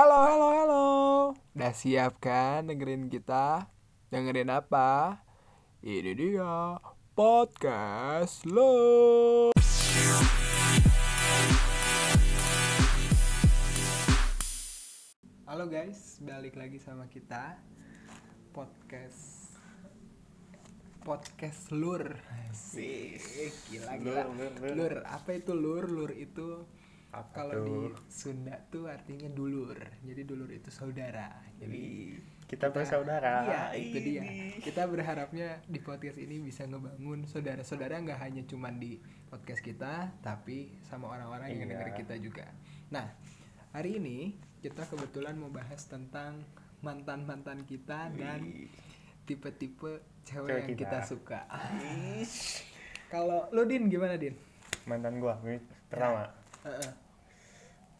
Halo, halo, halo. Udah siap kan dengerin kita? Dengerin apa? Ini dia podcast lo. Halo guys, balik lagi sama kita podcast podcast lur sih gila gila Lur, lur, lur. lur apa itu lur lur itu Apa kalau di? Sunda tuh artinya dulur jadi dulur itu saudara jadi Kita bersaudara. iya itu dia kita berharapnya di podcast ini bisa ngebangun saudara-saudara nggak hanya cuman di podcast kita tapi sama orang-orang yang Iya. denger kita juga nah hari ini kita kebetulan mau bahas tentang mantan mantan kita dan tipe-tipe cewek Cewek yang kita, kita. suka kalau lu din gimana din Mantan gua, pertama. Heeh.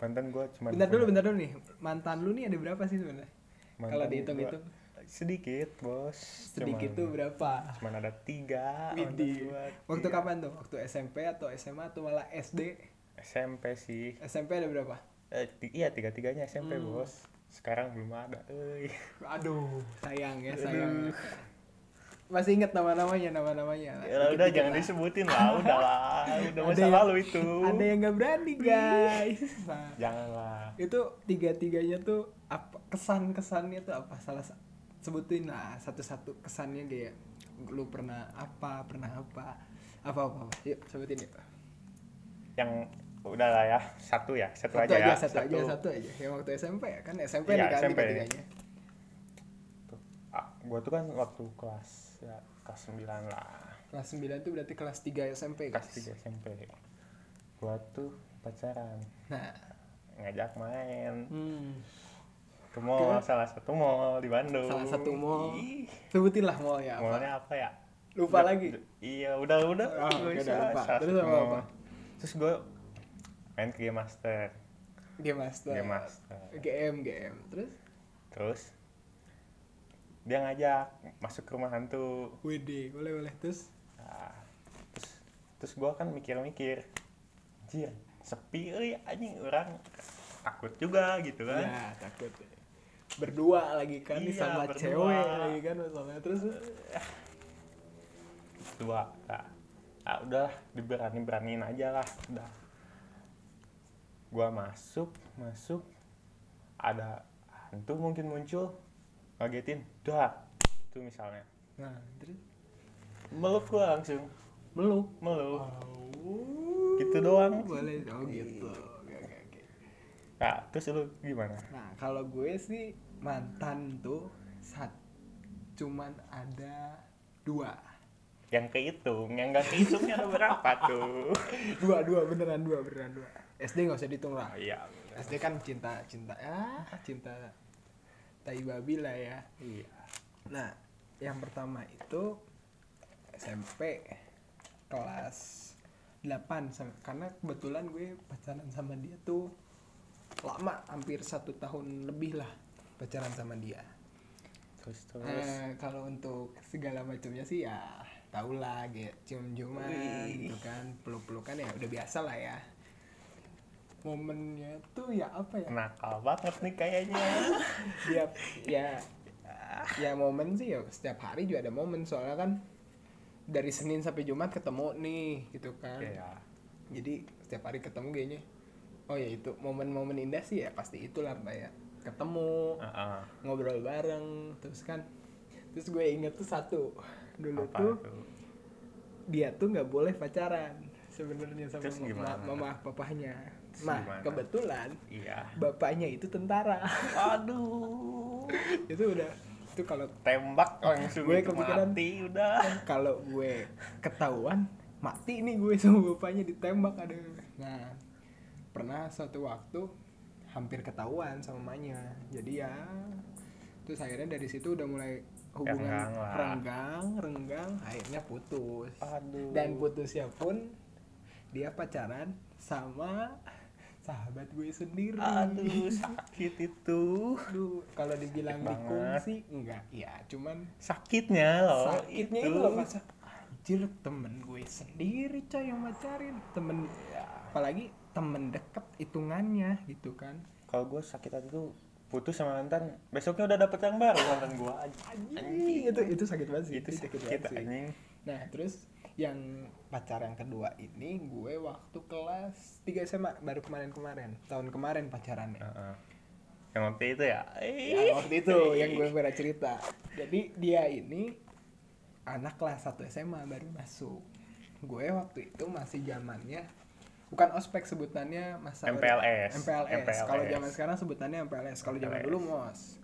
Mantan gua cuma bentar dulu bentar dulu nih mantan lu nih ada berapa sih sebenarnya kalau gua dihitung-hitung sedikit, Bos. sedikit tuh berapa Cuman ada tiga. gua. Waktu Tiga. kapan tuh? Waktu SMP atau SMA atau malah SD? SMP sih. SMP ada berapa? Eh, iya tiga-tiganya SMP, Hmm. Bos. Sekarang belum ada. euy. Aduh, sayang ya, sayang. Masih inget nama-namanya, nama-namanya. Ya udah Dikit-dikit jangan lah. disebutin lah, udah lah. Udah masa yang- lalu itu. Ada yang nggak berani, guys. Nah, Janganlah. itu tiga-tiganya tuh apa kesan-kesannya tuh apa? Salah sa- sebutin lah satu-satu kesannya kayak lu pernah apa, pernah apa, apa apa. apa. Yuk, sebutin yuk. Yang udah lah ya, satu ya, satu, Satu aja, aja, ya. satu, aja, satu aja. Yang waktu SMP ya kan SMP Iya, nih kan SMP. tiga-tiganya. Tuh. Ah, gua tuh kan waktu kelas ya kelas 9 lah. Kelas 9 itu berarti kelas 3 SMP Kelas guys. 3 SMP. Gua tuh pacaran, Nah, ngajak main hmm. ke mall, salah satu mall di Bandung. salah satu mall. Ih, Sebutin lah mallnya apa. Mallnya apa ya? Lupa Udah- lagi. Iya, udah udah. Oh, udah lupa. Terus apa, mall. apa? Terus gua main ke Game Master. Game Master. Game Master. GM, GM. Terus Terus dia ngajak masuk ke rumah hantu. WD, boleh boleh. Terus Nah, terus terus gua kan mikir-mikir anjir sepi euy anjing orang takut juga gitu kan ya takut. Berdua lagi kan Iya, sama berdua. cewek lagi kan sama terus dua nah, ah, udah diberani beraniin aja lah udah gua masuk masuk ada hantu mungkin muncul ngagetin dah itu misalnya nah terus meluk gua langsung meluk. meluk Oh. Gitu doang. Boleh. Oh gitu. Oke oke oke. nah terus lu gimana Nah, kalau gue sih mantan tuh saat cuman ada dua. yang kehitung yang gak kehitungnya ada berapa tuh Dua, dua beneran dua, beneran dua. SD nggak usah dihitung lah. iya SD kan cinta, cinta ya, cinta tai babi lah ya. iya Nah, yang pertama itu SMP kelas 8 sam- karena kebetulan gue pacaran sama dia tuh lama hampir satu tahun lebih lah pacaran sama dia. terus terus Eh, kalau untuk segala macamnya sih ya tau lah kayak cium-ciuman Wih. gitu kan peluk-pelukan ya udah biasa lah ya momennya tuh ya apa ya? Nakal banget nih kayaknya. Dia ya ya momen sih ya setiap hari juga ada momen. Soalnya kan dari Senin sampai Jumat ketemu nih gitu kan. Iya. Jadi setiap hari ketemu kayaknya. Oh ya itu momen-momen indah sih ya pasti itulah mbak ya. Ketemu Heeh. ngobrol bareng terus kan terus gue inget tuh satu dulu apa tuh tuh? dia tuh nggak boleh pacaran sebenarnya sama Terus mama, gimana? mama papahnya. Nah gimana? kebetulan iya. bapaknya itu tentara. Aduh itu udah itu kalau tembak langsung Gue kepikiran- mati udah. kalau gue ketahuan mati nih gue sama bapaknya ditembak ada nah pernah suatu waktu hampir ketahuan sama mamanya. Jadi ya terus akhirnya dari situ udah mulai hubungan Renggang renggang renggang akhirnya putus. Aduh. Dan putusnya pun dia pacaran sama sahabat gue sendiri. Aduh sakit itu. Aduh, kalau dibilang Sakit banget. sih enggak. Ya cuman sakitnya loh sakitnya itu. loh masa anjir temen gue sendiri coy yang pacarin. Temen Ya. apalagi temen deket hitungannya gitu kan. Kalau gue sakit hati tuh putus sama mantan besoknya udah dapet yang baru mantan gua anjing itu itu sakit banget sih. Itu sakit sakit banget sih. anjing. Nah terus yang pacar yang kedua ini gue waktu kelas 3 SMA baru kemarin-kemarin. Tahun kemarin pacarannya. Heeh. yang waktu itu ya? Ya, waktu itu yang gue pernah cerita. Jadi dia ini anak kelas 1 SMA baru masuk. Gue waktu itu masih zamannya bukan ospek sebutannya masa MPLS. MPLS, MPLS. kalau zaman sekarang sebutannya MPLS kalau zaman dulu MOS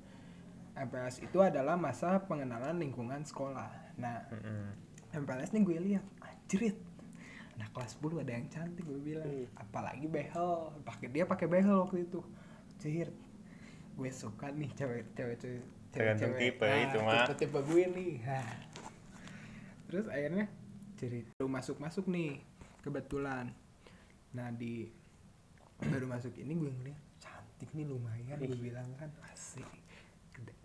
MPLS itu adalah masa pengenalan lingkungan sekolah. Nah Mm-mm. MPLS nih gue lihat anjrit. Anak kelas 10 ada yang cantik gue bilang. Ih. apalagi behel. Pakai dia pakai behel waktu itu. Cihir gue suka nih cewek cewek cewek Tergantung tipe itu, Mak. tipe, tipe gue nih. Hah. terus akhirnya cerita baru masuk masuk nih kebetulan. Nah di baru masuk ini gue ngeliat cantik nih lumayan gue bilang kan. Asik.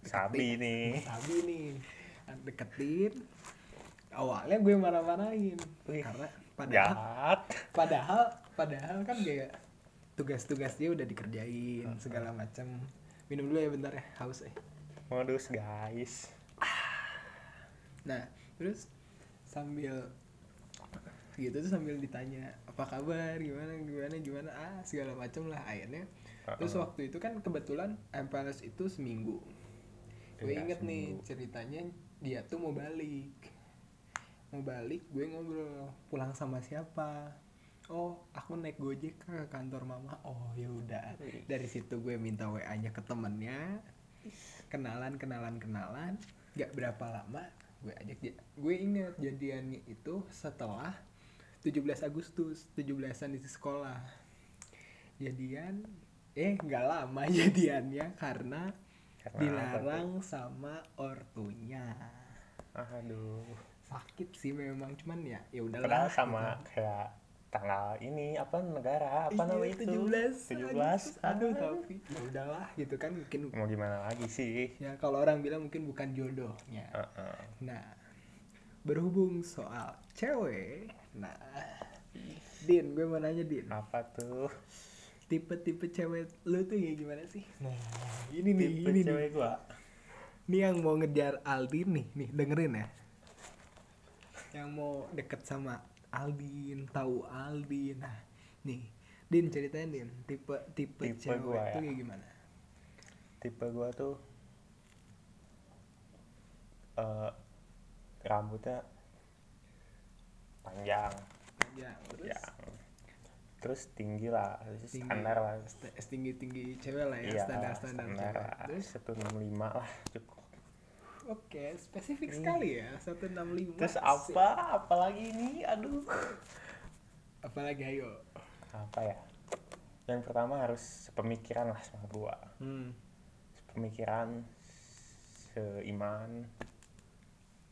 Sabi nih. sabi nih. Deketin awalnya gue marah-marahin. Karena padahal padahal padahal kan kayak tugas-tugas dia udah dikerjain segala macam minum dulu ya bentar ya haus eh modus guys. Nah terus sambil gitu tuh sambil ditanya apa kabar? Gimana gimana gimana? Ah segala macam lah akhirnya. Terus waktu itu kan kebetulan MPLS itu seminggu. Gue Iya, inget nih ceritanya dia tuh mau balik mau balik gue ngobrol. Pulang sama siapa? Oh aku naik gojek ke kantor mama. Oh ya udah. Dari situ gue minta wa nya ke temennya. Kenalan kenalan kenalan. Nggak berapa lama gue ajak dia. Gue inget jadiannya itu setelah 17 Agustus 17an di sekolah. Jadian eh nggak lama jadiannya karena Karena apa dilarang sama ortunya. Aduh sakit sih memang cuman ya ya udahlah. Padahal sama gitu. kayak tanggal ini apa negara apa Iya, namanya itu? 17 17 aduh tapi. Ya udahlah gitu kan mungkin mau gimana lagi sih? Ya kalau orang bilang mungkin bukan jodohnya. Heeh. nah berhubung soal cewek nah Din gue mau nanya Din. Apa tuh? Tipe-tipe cewek lu tuh kayak gimana sih? Nah ini nih tipe ini nih. cewek gua. Ini yang mau ngejar Aldin nih, nih dengerin ya. Yang mau deket sama Aldin, tahu Aldin. Nah, nih, Din ceritain Din, tipe tipe, Tipe cewek gua itu ya. kayak gimana? tipe gua tuh eh rambutnya panjang Ya, terus ya terus tinggi lah Tinggi. standar lah tinggi tinggi cewek lah ya, iya standar standar standar lah Terus, satu enam lima lah cukup oke, spesifik sekali ya, 165. terus apa? Apalagi ini? Aduh. Apalagi ayo. apa ya? Yang pertama harus sepemikiran lah sama gua. Hmm, sepemikiran seiman.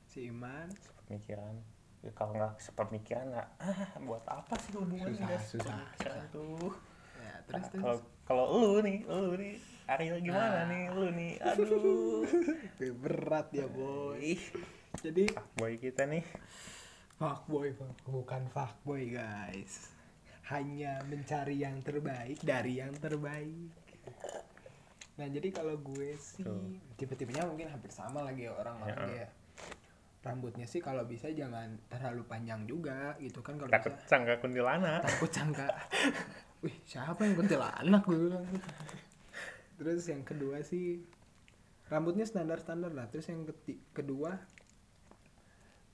Si Iman sepemikiran. Ya, kalau nggak sepemikiran nggak ah buat apa sih hubungan Susah, nggak susah, sepemikiran tuh. Ya, terus Nah, terus. kalau kalau lu nih lu nih Ariel gimana Ah. nih? Lu nih aduh. Berat ya, boy. Jadi boy kita nih. Fuck- bukan fuckboy guys. Hanya mencari yang terbaik dari yang terbaik. Nah jadi kalau gue sih. Tipe-tipenya mungkin hampir sama lagi ya orang-orang Ya. dia. Rambutnya sih kalau bisa jangan terlalu panjang juga gitu kan kalau takut bisa. Kuntilanak. Takut sangka Wih siapa yang kuntilanak gue bilang Terus yang kedua sih Rambutnya standar-standar lah. Terus yang keti- kedua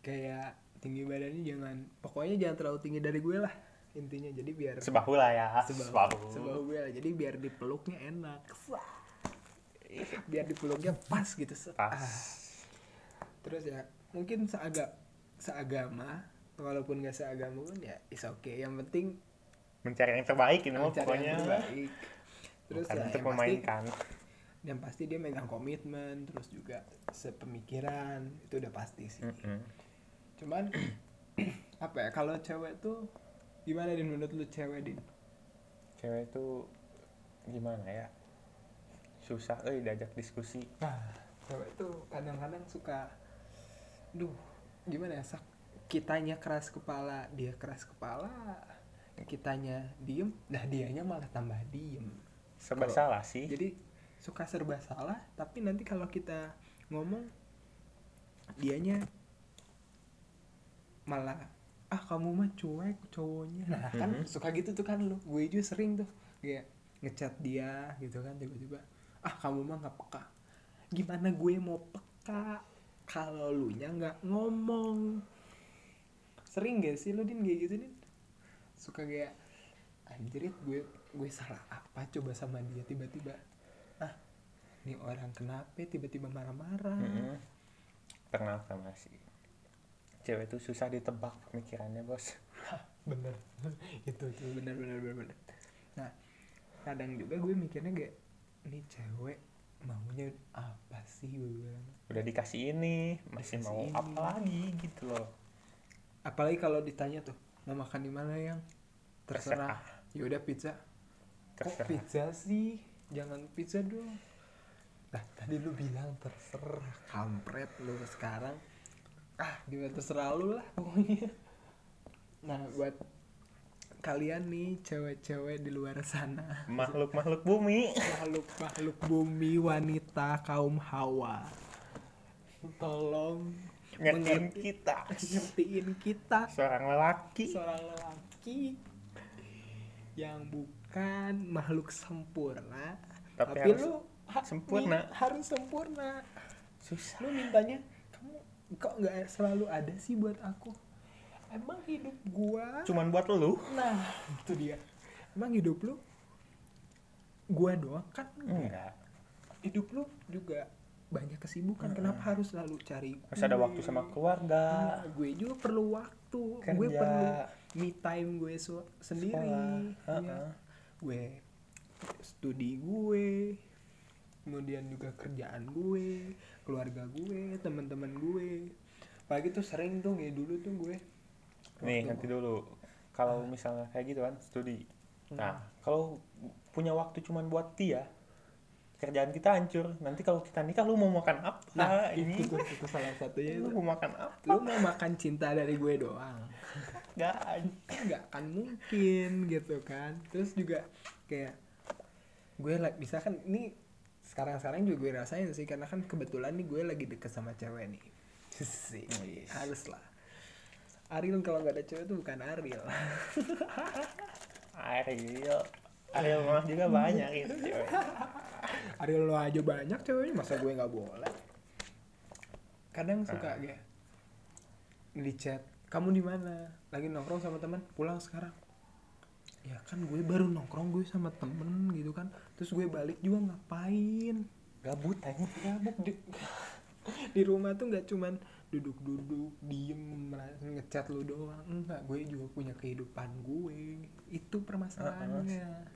Kayak tinggi badannya jangan Pokoknya jangan terlalu tinggi dari gue lah Intinya. Jadi biar sebahu lah ya. Sebahu, sebahu, sebahu gue lah. Jadi biar dipeluknya enak. Biar dipeluknya pas gitu. Set. pas. Ah. Terus ya mungkin seagak seagama Walaupun gak seagama pun ya is okay. Yang penting mencari yang terbaik ini mah mencari yang pokoknya. terbaik. Terus bukan ya, untuk yang pasti, memainkan yang pasti dia megang komitmen, terus juga sepemikiran, itu udah pasti sih. Mm-mm. Cuman apa ya kalau cewek tuh gimana din menurut lu cewek din? cewek itu gimana ya susah eh diajak diskusi Nah, cewek tuh kadang-kadang suka, duh gimana ya sak kitanya keras kepala, dia keras kepala, kitanya diem, nah dianya malah tambah diem. Serba Kalau- salah sih. Jadi suka serba salah tapi nanti kalau kita ngomong dianya malah ah kamu mah cuek cowoknya. Nah kan Mhm. suka gitu tuh kan lu. Gue juga sering tuh kayak ngechat dia gitu kan tiba-tiba ah kamu mah nggak peka. Gimana gue mau peka kalau lu nya nggak ngomong? Sering gak sih lu din kayak gitu din? Suka kayak anjrit gue gue salah apa coba sama dia tiba-tiba ah ini orang kenapa tiba-tiba marah-marah? Mm-mm. pernah pernah sih. Cewek itu susah ditebak pemikirannya bos. Bener. Itu tuh bener bener bener bener. Nah kadang juga gue mikirnya kayak ini cewek maunya apa sih? Gue bilang. Udah dikasih ini masih Dikasih mau ini. apa lagi gitu loh. Apalagi kalau ditanya tuh mau makan di mana yang? Terserah. Ya udah pizza kok pizza sih? Jangan pizza dong. Nah tadi lu bilang terserah kampret lu sekarang. Ah gimana terserah lu lah pokoknya. Nah buat kalian nih cewek-cewek di luar sana. Makhluk makhluk bumi. Makhluk makhluk bumi wanita kaum hawa. Tolong ngertiin kita. ngertiin kita. Seorang lelaki. Seorang lelaki yang bukan makhluk sempurna Tapi tapi, harus lu ha- sempurna. harus sempurna. Susah. Lu mintanya kamu kok nggak selalu ada sih buat aku? Emang hidup gua cuman buat lu? Nah itu dia. Emang hidup lu gua doang kan? Enggak. Hidup lu juga banyak kesibukan. Kenapa harus selalu cari harus ada gue? waktu sama keluarga. Nah, gue juga perlu waktu. Gue Kerja. perlu me time gue so- sendiri. Sekolah, ya. Gue studi gue kemudian juga kerjaan gue keluarga gue teman-teman gue. Apalagi tuh sering tuh kayak dulu tuh gue. Nih waktu- nanti dulu. Kalau misalnya kayak gitu kan studi. Hmm. nah kalau punya waktu cuman buat dia kerjaan kita hancur. Nanti kalau kita nikah lu mau makan apa nah ini? itu itu salah satunya lu itu. mau makan apa? Lu mau makan cinta dari gue doang enggak nggak akan mungkin gitu kan terus juga kayak gue like misalkan ini sekarang sekarang juga gue rasain sih karena kan kebetulan nih gue lagi deket sama cewek nih sih Yes. harus lah Ariel kalau nggak ada cewek tuh bukan Ariel Ariel Ariel mah juga banyak gitu cewek. Ariel lo aja banyak ceweknya masa gue nggak boleh kadang suka Ah. kayak di chat kamu di mana? Lagi nongkrong sama teman pulang sekarang. Ya kan gue baru nongkrong gue sama temen gitu kan. Terus gue balik juga ngapain? Gabut aja gabut. Di, di rumah tuh nggak cuman duduk-duduk diem ngechat lu doang. Enggak gue juga punya kehidupan gue. Itu permasalahannya.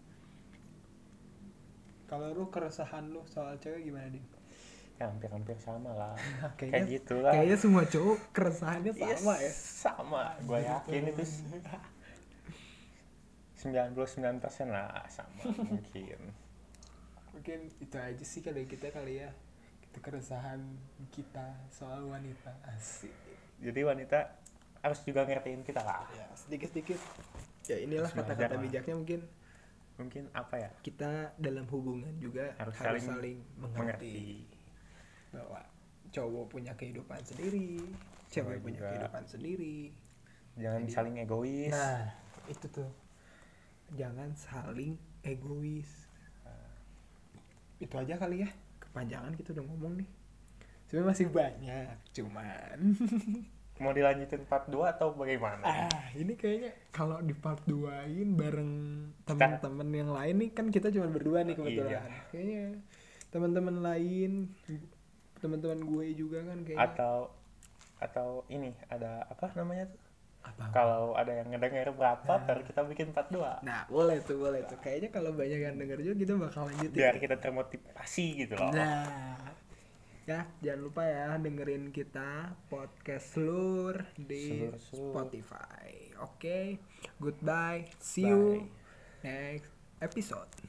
Kalau lu keresahan lu soal cewek gimana din ya hampir-hampir sama lah. Kayaknya- kayak gitu lah kayaknya semua cowok keresahannya Iya, sama ya. sama gue yakin itu s- 99% lah sama mungkin. Mungkin itu aja sih kali kita kali ya. Itu keresahan kita soal wanita. Asik. Jadi wanita harus juga ngertiin kita lah. Ya sedikit sedikit ya inilah kata-kata bijaknya mungkin. Mungkin apa ya? Kita dalam hubungan juga Harus harus, saling saling, mengerti, mengerti bahwa cowok punya kehidupan sendiri cewek punya juga. kehidupan sendiri. Jangan Jadi- saling egois. nah itu tuh. Jangan saling egois. Itu aja kali ya kepanjangan kita udah ngomong nih. Sebenarnya masih banyak cuman mau dilanjutin part 2 atau bagaimana? Ah ini kayaknya kalau di part 2in bareng teman-teman yang lain nih kan kita cuma berdua nih kebetulan. Iya. kayaknya teman-teman lain teman-teman gue juga kan kayaknya. Atau atau ini ada apa namanya tuh? Apa kalau ada yang ngedenger berapa baru kita bikin part 2 nah boleh tuh boleh tuh. Kayaknya kalau banyak yang denger juga kita bakal lanjutin. Biar kita termotivasi gitu loh. Nah, ya jangan lupa ya dengerin kita podcast Slur di Slur-slur. Spotify. Oke, goodbye, see you Bye. next episode.